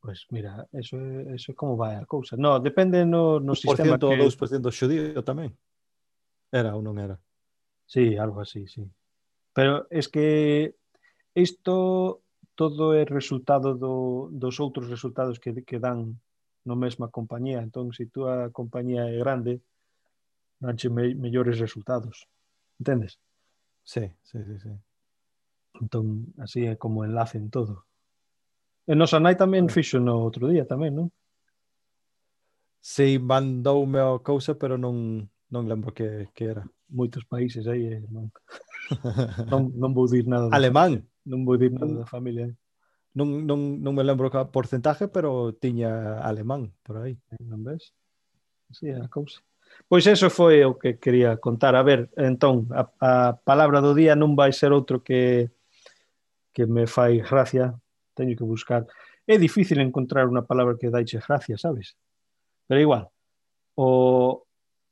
Pois pues mira, eso é, eso é como vai a cousa. No, depende no, no sistema que... 2% xudío tamén. Era ou non era? Sí, algo así, sí. Pero es que Isto todo é resultado do, dos outros resultados que, que dan no mesma compañía. Entón, se tú a compañía é grande, danche me, mellores resultados. Entendes? Sí, sí, sí, sí. Entón, así é como enlacen todo. E nos anai tamén fixo no outro día tamén, non? Sí, mandoume a cousa, pero non, non lembro que, que era. Moitos países aí, eh, non, *laughs* non, non vou dir nada. Alemán? non volví nada da familia. Non, non, non me lembro que porcentaje, pero tiña alemán por aí, non ves? Así é a cousa. Pois eso foi o que quería contar. A ver, entón, a, a palabra do día non vai ser outro que que me fai gracia, teño que buscar. É difícil encontrar unha palabra que daiche gracia, sabes? Pero igual, o,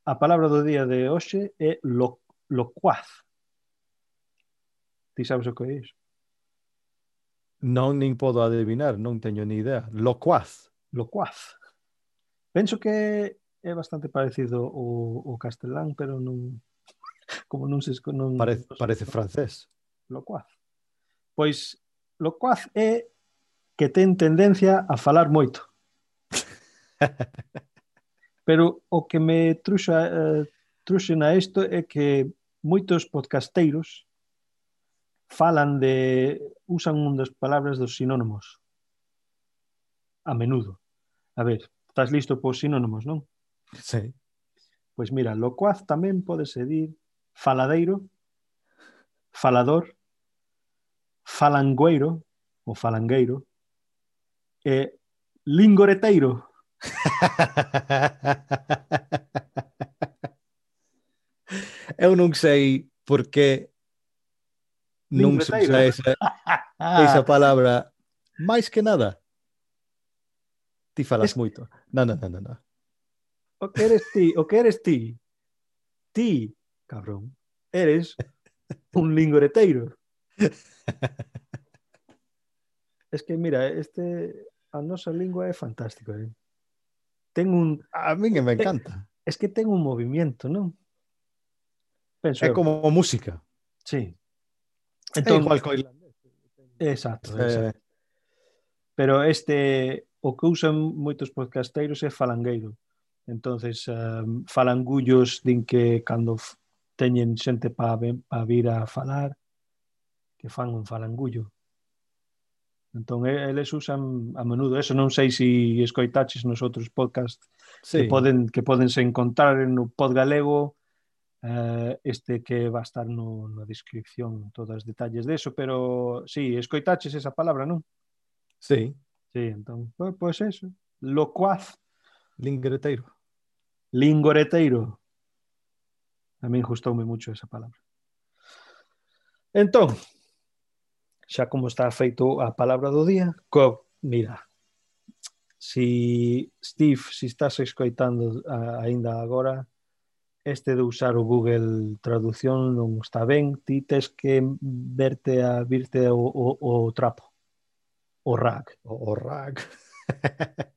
a palabra do día de hoxe é lo, locuaz. Ti sabes o que é iso? Non nin podo adivinar, non teño ni idea. Locuaz. Locuaz. Penso que é bastante parecido o, o castelán, pero non como non se non parece, non se parece francés. Locuaz. Pois locuaz é que ten tendencia a falar moito. *laughs* pero o que me truxa eh, truxen a isto é que moitos podcasteiros falan de usan un das palabras dos sinónimos a menudo. A ver, estás listo por sinónimos, non? Sí. Pois mira, locuaz tamén pode sedir faladeiro, falador, falangueiro ou falangueiro e lingoreteiro. *laughs* Eu non sei por que non se usa esa, *laughs* esa palabra máis que nada. Ti falas es... moito. Non, non, non, non. No. O que eres ti, o que eres ti, ti, cabrón, eres un lingoreteiro. *laughs* es que mira, este a nosa lingua é fantástico, eh? Ten un a mí que me eh, encanta. Es que ten un movimiento, non? Penso é como música. Sí. Entón, é igual co irlandés. Exacto. Eh, pero este, o que usan moitos podcasteiros é falangueiro. Entonces, um, falangullos din que cando teñen xente para pa vir a falar, que fan un falangullo. Entón, eles usan a menudo eso. Non sei se escoitaches nos outros podcast sí. que, poden, que poden se encontrar no pod galego eh, este que va a estar no, na descripción todos os detalles de eso, pero sí, escoitaches esa palabra, non? Sí. Sí, entón, pois pues eso. Locuaz. Lingreteiro. Lingoreteiro. A min gustoume mucho esa palabra. Entón, xa como está feito a palabra do día, co, mira, si Steve, si estás escoitando aínda agora, este de usar o Google Traducción non está ben, ti tes que verte a virte o, o, o trapo, o RAC. O, o RAC.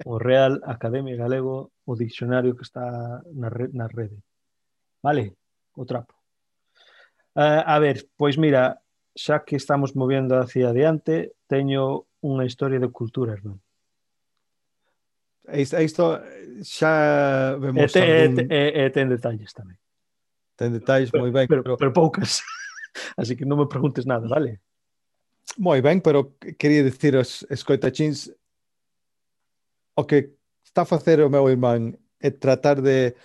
o Real Academia Galego, o diccionario que está na, re, na rede. Vale, o trapo. Uh, a ver, pois mira, xa que estamos movendo hacia adiante, teño unha historia de cultura, Hernán. Isto, isto xa vemos e te, algún... e, e, e ten detalles tamén. Ten detalles pero, moi ben, pero, pero, pero poucas. *laughs* Así que non me preguntes nada, vale? Moi ben, pero quería dicir aos escoitachins o que está a facer o meu irmán é tratar de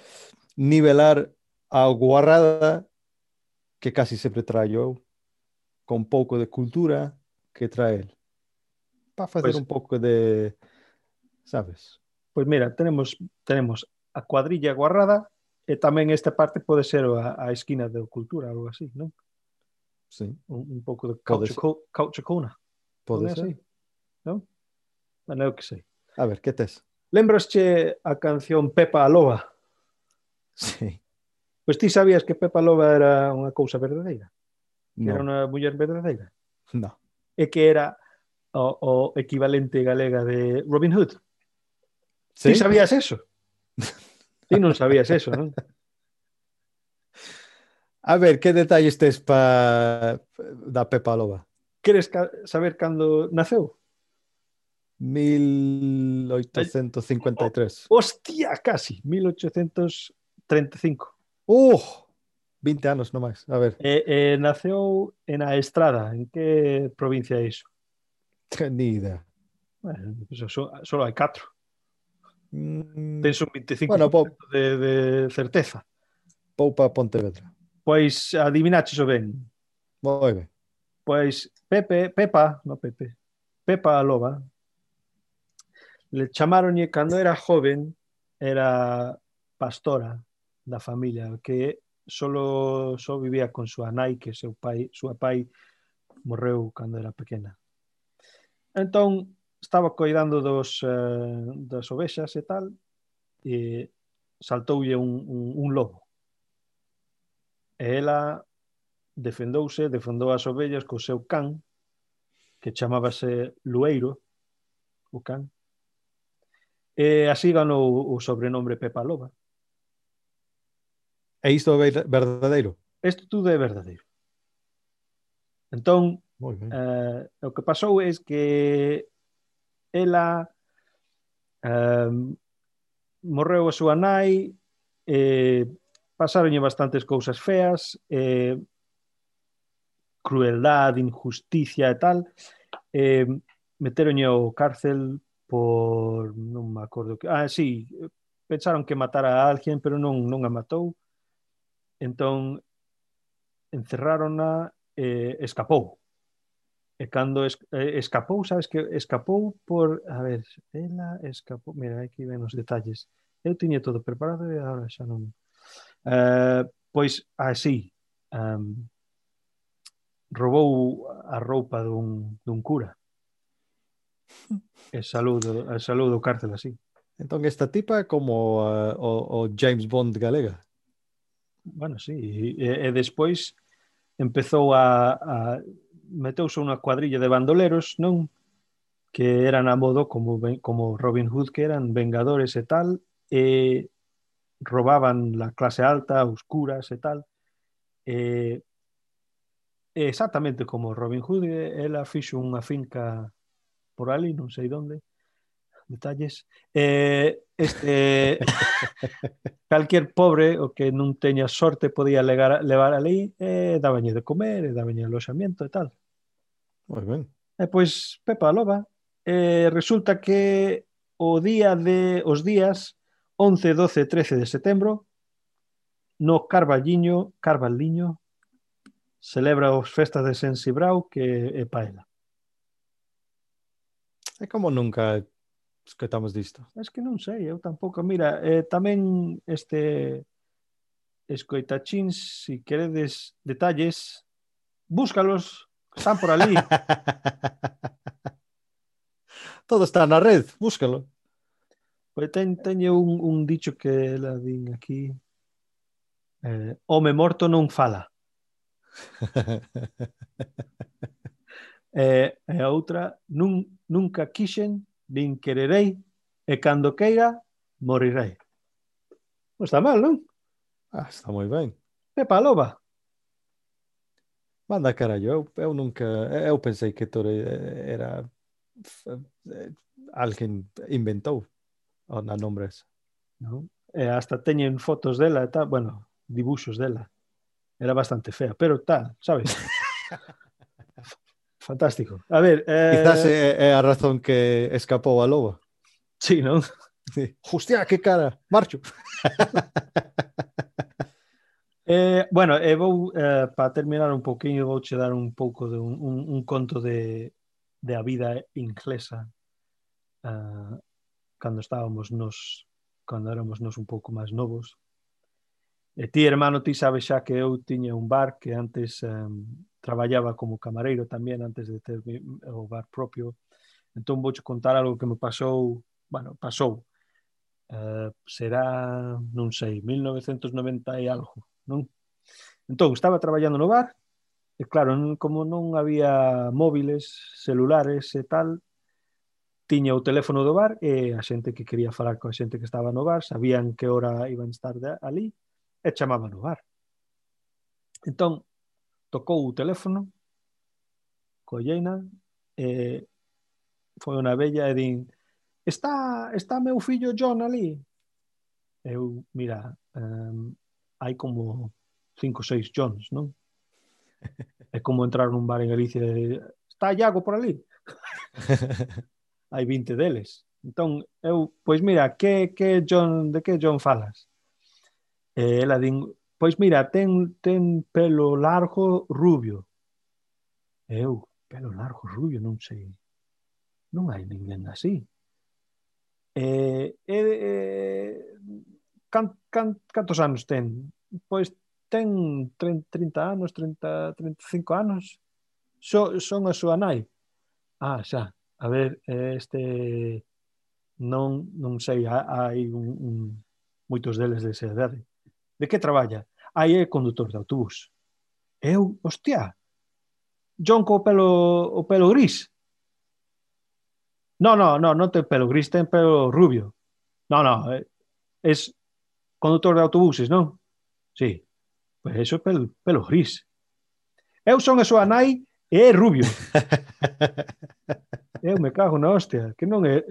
nivelar a guarrada que casi sempre traio eu con pouco de cultura que trae el. Para facer pues, un pouco de, sabes? Pois mira, tenemos tenemos a cuadrilla guarrada e tamén esta parte pode ser a, a esquina de cultura, algo así, non? Sí. Un, un pouco de cauchacona. Pode ser. Así, non? Bueno, eu que sei. A ver, que tes? Lembrasche a canción Pepa a Loba? Sí. Pois ti sabías que Pepa Loba era unha cousa verdadeira? Que no. era unha muller verdadeira? No. E que era o, o equivalente galega de Robin Hood? ¿Sí? ¿Ti sabías eso? *laughs* Ti non sabías eso, non? A ver, que detalles tes pa... da Pepa Loba? Queres ca... saber cando naceu? 1853. Hostia, casi, 1835. Oh, 20 anos no máis, a ver. Eh, eh, naceu en a Estrada, en que provincia é iso? Ni idea. Bueno, eso, só, só hai catro. Mm. Tens un 25% bueno, po... de, de certeza. Poupa Pontevedra. Pois adivinaches o ben. Moi ben. Pois Pepe, Pepa, no Pepe, Pepa Loba, le chamaronlle cando era joven, era pastora da familia, que solo só vivía con súa nai, que seu pai, súa pai morreu cando era pequena. Entón, estaba coidando dos, eh, das ovexas e tal, e saltoulle un, un, un lobo. E ela defendouse, defendou as ovellas co seu can, que chamábase Lueiro, o can, e así ganou o sobrenombre Pepa Loba. E isto é verdadeiro? Isto tudo é verdadeiro. Entón, eh, o que pasou é que ela eh, morreu a súa nai, eh, pasaronlle bastantes cousas feas, eh, crueldade, injusticia e tal, eh, meteronlle ao cárcel por non me acordo que, ah, sí, pensaron que matara a alguén, pero non non a matou. Entón encerrárona e eh, escapou. E cando es, eh, escapou, sabes que escapou por... A ver, ela escapou... Mira, aquí ven os detalles. Eu tiña todo preparado e agora xa non... Uh, pois así, ehm, um, roubou a roupa dun, dun cura. E saludo, e saludo cárcel así. Entón esta tipa é como uh, o, o James Bond galega. Bueno, sí, e, e despois empezou a, a meteuse unha cuadrilla de bandoleros, non? Que eran a modo como, como Robin Hood, que eran vengadores e tal, e robaban la clase alta, oscuras e tal. E, exactamente como Robin Hood, ela fixo unha finca por ali, non sei onde, detalles. Eh, este *laughs* calquer pobre o que non teña sorte podía legar, levar ali e eh, dabañe de comer, e dabañe aloxamento e tal. Moi ben. E eh, pois Pepa Loba, eh, resulta que o día de os días 11, 12, 13 de setembro no Carballiño, Carballiño celebra as festas de Sensibrau que é paela. É como nunca escatamos disto. Es que non sei, eu tampouco. Mira, eh, tamén este escoitachín, se si queredes detalles, búscalos Están por ali. *laughs* Todo está na red, búscalo. Pois ten, teño un, un dicho que la din aquí. Eh, home morto non fala. *laughs* e, eh, e eh, a outra, nun, nunca quixen, nin quererei, e cando queira, morirei. Non está mal, non? Ah, está moi ben. Pepa Loba. Manda carallo, eu, eu nunca, eu pensei que Tore eh, era, eh, alguén inventou na nombre esa. Non? E hasta teñen fotos dela e tal, bueno, dibuxos dela. Era bastante fea, pero tal, sabes? *laughs* Fantástico. A ver, eh... Quizás é, é a razón que escapou a loba. Sí, non? Sí. Hostia, que cara, marcho. *laughs* Eh, bueno, eu vou, eh, para terminar un pouquinho, vou che dar un pouco de un, un, un conto de, de a vida inglesa uh, cando estábamos nos cando éramos nos un pouco máis novos. E ti, hermano, ti sabes xa que eu tiña un bar que antes um, traballaba como camareiro tamén antes de ter o bar propio. Entón vouche contar algo que me pasou, bueno, pasou. Uh, será, non sei, 1990 e algo non? Entón, estaba traballando no bar, e claro, como non había móviles, celulares e tal, tiña o teléfono do bar e a xente que quería falar coa xente que estaba no bar sabían que hora iban estar de, ali e chamaban no bar. Entón, tocou o teléfono, colleina, e foi unha bella e din está, está meu fillo John ali? Eu, mira, um, hai como cinco ou seis Johns, non? É como entrar nun bar en Galicia e está Iago por ali. hai 20 deles. Entón, eu, pois mira, que, que John, de que John falas? E ela din, pois mira, ten, ten pelo largo rubio. E eu, pelo largo rubio, non sei. Non hai ninguén así. E, e, e can, can, cantos anos ten? pois ten 30, 30 anos, 30, 35 anos, so, son a súa nai. Ah, xa, a ver, este non, non sei, hai un, un, moitos deles de esa edade. De que traballa? Aí é condutor de autobús. Eu, hostia, John co pelo, o pelo gris. No, no, no, non ten pelo gris, ten pelo rubio. No, no, eh, es condutor de autobuses, non? Sí, pois eso é pelo, pelo gris. Eu son a súa nai e é rubio. *laughs* eu me cago na hostia, que non é...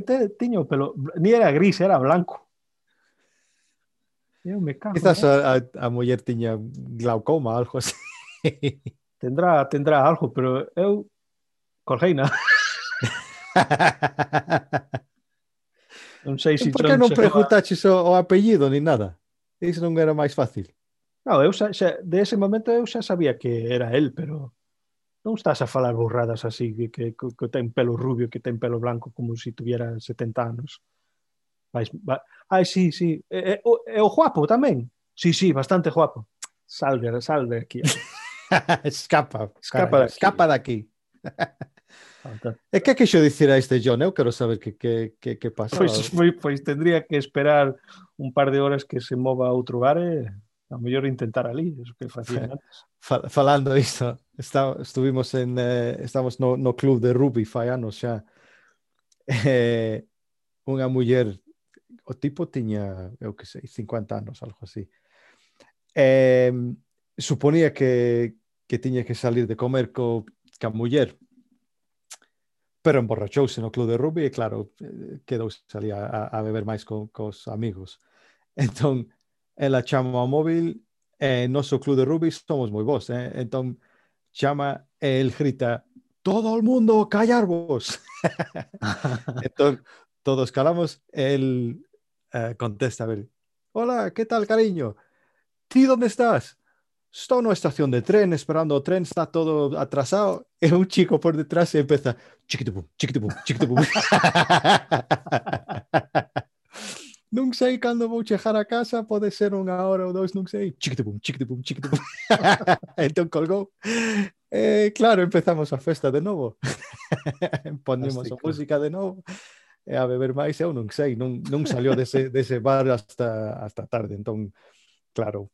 Te, tiño pelo... Ni era gris, era blanco. Eu me cago. Quizás a, a, a muller tiña glaucoma, algo así. *laughs* tendrá, tendrá algo, pero eu colgeina. *laughs* non sei se Por que non preguntaches o, o apellido ni nada? Iso non era máis fácil. Non, eu xa, xa, de ese momento eu xa sabía que era el, pero non estás a falar burradas así que, que, que ten pelo rubio, que ten pelo blanco como se si tuviera 70 anos. Vais, va... Ai, sí, sí. É, é, é o guapo tamén. Sí, sí, bastante guapo. Salve, salve aquí. *laughs* escapa, escapa, cara, escapa daqui. *laughs* E que queixo dicir a este John? Eu quero saber que, que, que, que pasa. Pois, pois, pois tendría que esperar un par de horas que se mova a outro bar e a mellor intentar ali, eso que facía antes. Fal falando isto, está, estuvimos en, eh, estamos no, no club de rugby fai anos xa. Eh, unha muller, o tipo tiña, eu que sei, 50 anos, algo así. Eh, suponía que, que tiña que salir de comer co, ca muller, pero emborrachóse en el club de rugby y claro, eh, quedó salía a, beber más con, con amigos. *laughs* Entonces, en la chama móvil, eh, en nuestro club de rugby somos muy vos, ¿eh? entonces chama, él grita, todo el mundo callar vos. *laughs* entonces, todos calamos, él eh, contesta, a ver, hola, ¿qué tal, cariño? ¿Ti dónde estás? está una estación de tren esperando tren, está todo atrasado. *laughs* Es un chico por detrás y empieza chiquitipum, chiquitipum, chiquitipum. *laughs* nunca sé cuándo voy a llegar a casa, puede ser una hora o dos, nunca sé. Chiquitipum, chiquitipum, chiquitipum. *laughs* Entonces colgó. Eh, claro, empezamos a festa de nuevo. Ponemos la música de nuevo. Eh, a beber más, eu non sei, non, salió de ese, de ese bar hasta, hasta tarde, entón, claro,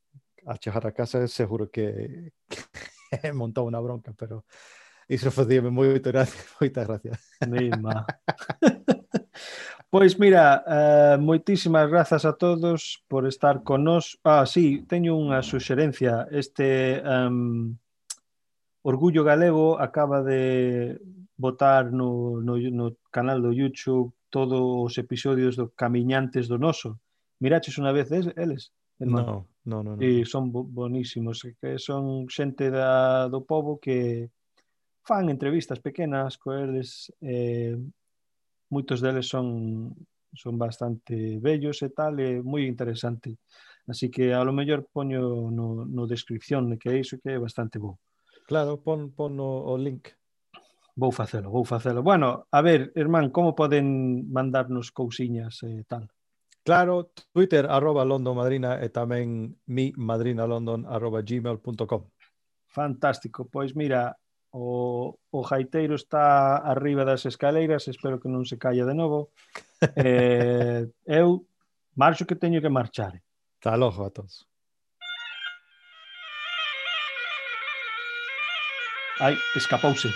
a chegar a casa seguro que, que montou unha bronca, pero iso facíame moita gracia, *laughs* moita gracia. Mima. pois mira, uh, moitísimas grazas a todos por estar con nós. Ah, sí, teño unha suxerencia. Este um, Orgullo Galego acaba de botar no, no, no canal do YouTube todos os episodios do Camiñantes do Noso. Miraches unha vez eh, eles? No. No, no, no. E son bonísimos, que son xente da, do povo que fan entrevistas pequenas coeles, eh, moitos deles son son bastante bellos e tal, é moi interesante. Así que a lo mellor poño no, no descripción de que é iso que é bastante bo. Claro, pon, pon o, o link. Vou facelo, vou facelo. Bueno, a ver, irmán, como poden mandarnos cousiñas e eh, tal? Claro, Twitter, arroba London Madrina e tamén mi madrinalondon arroba gmail.com. Fantástico, pois mira, o, o jaiteiro está arriba das escaleiras, espero que non se caia de novo. *laughs* Eh, eu marcho que teño que marchar. Está lojo a todos. Ai, escapouse.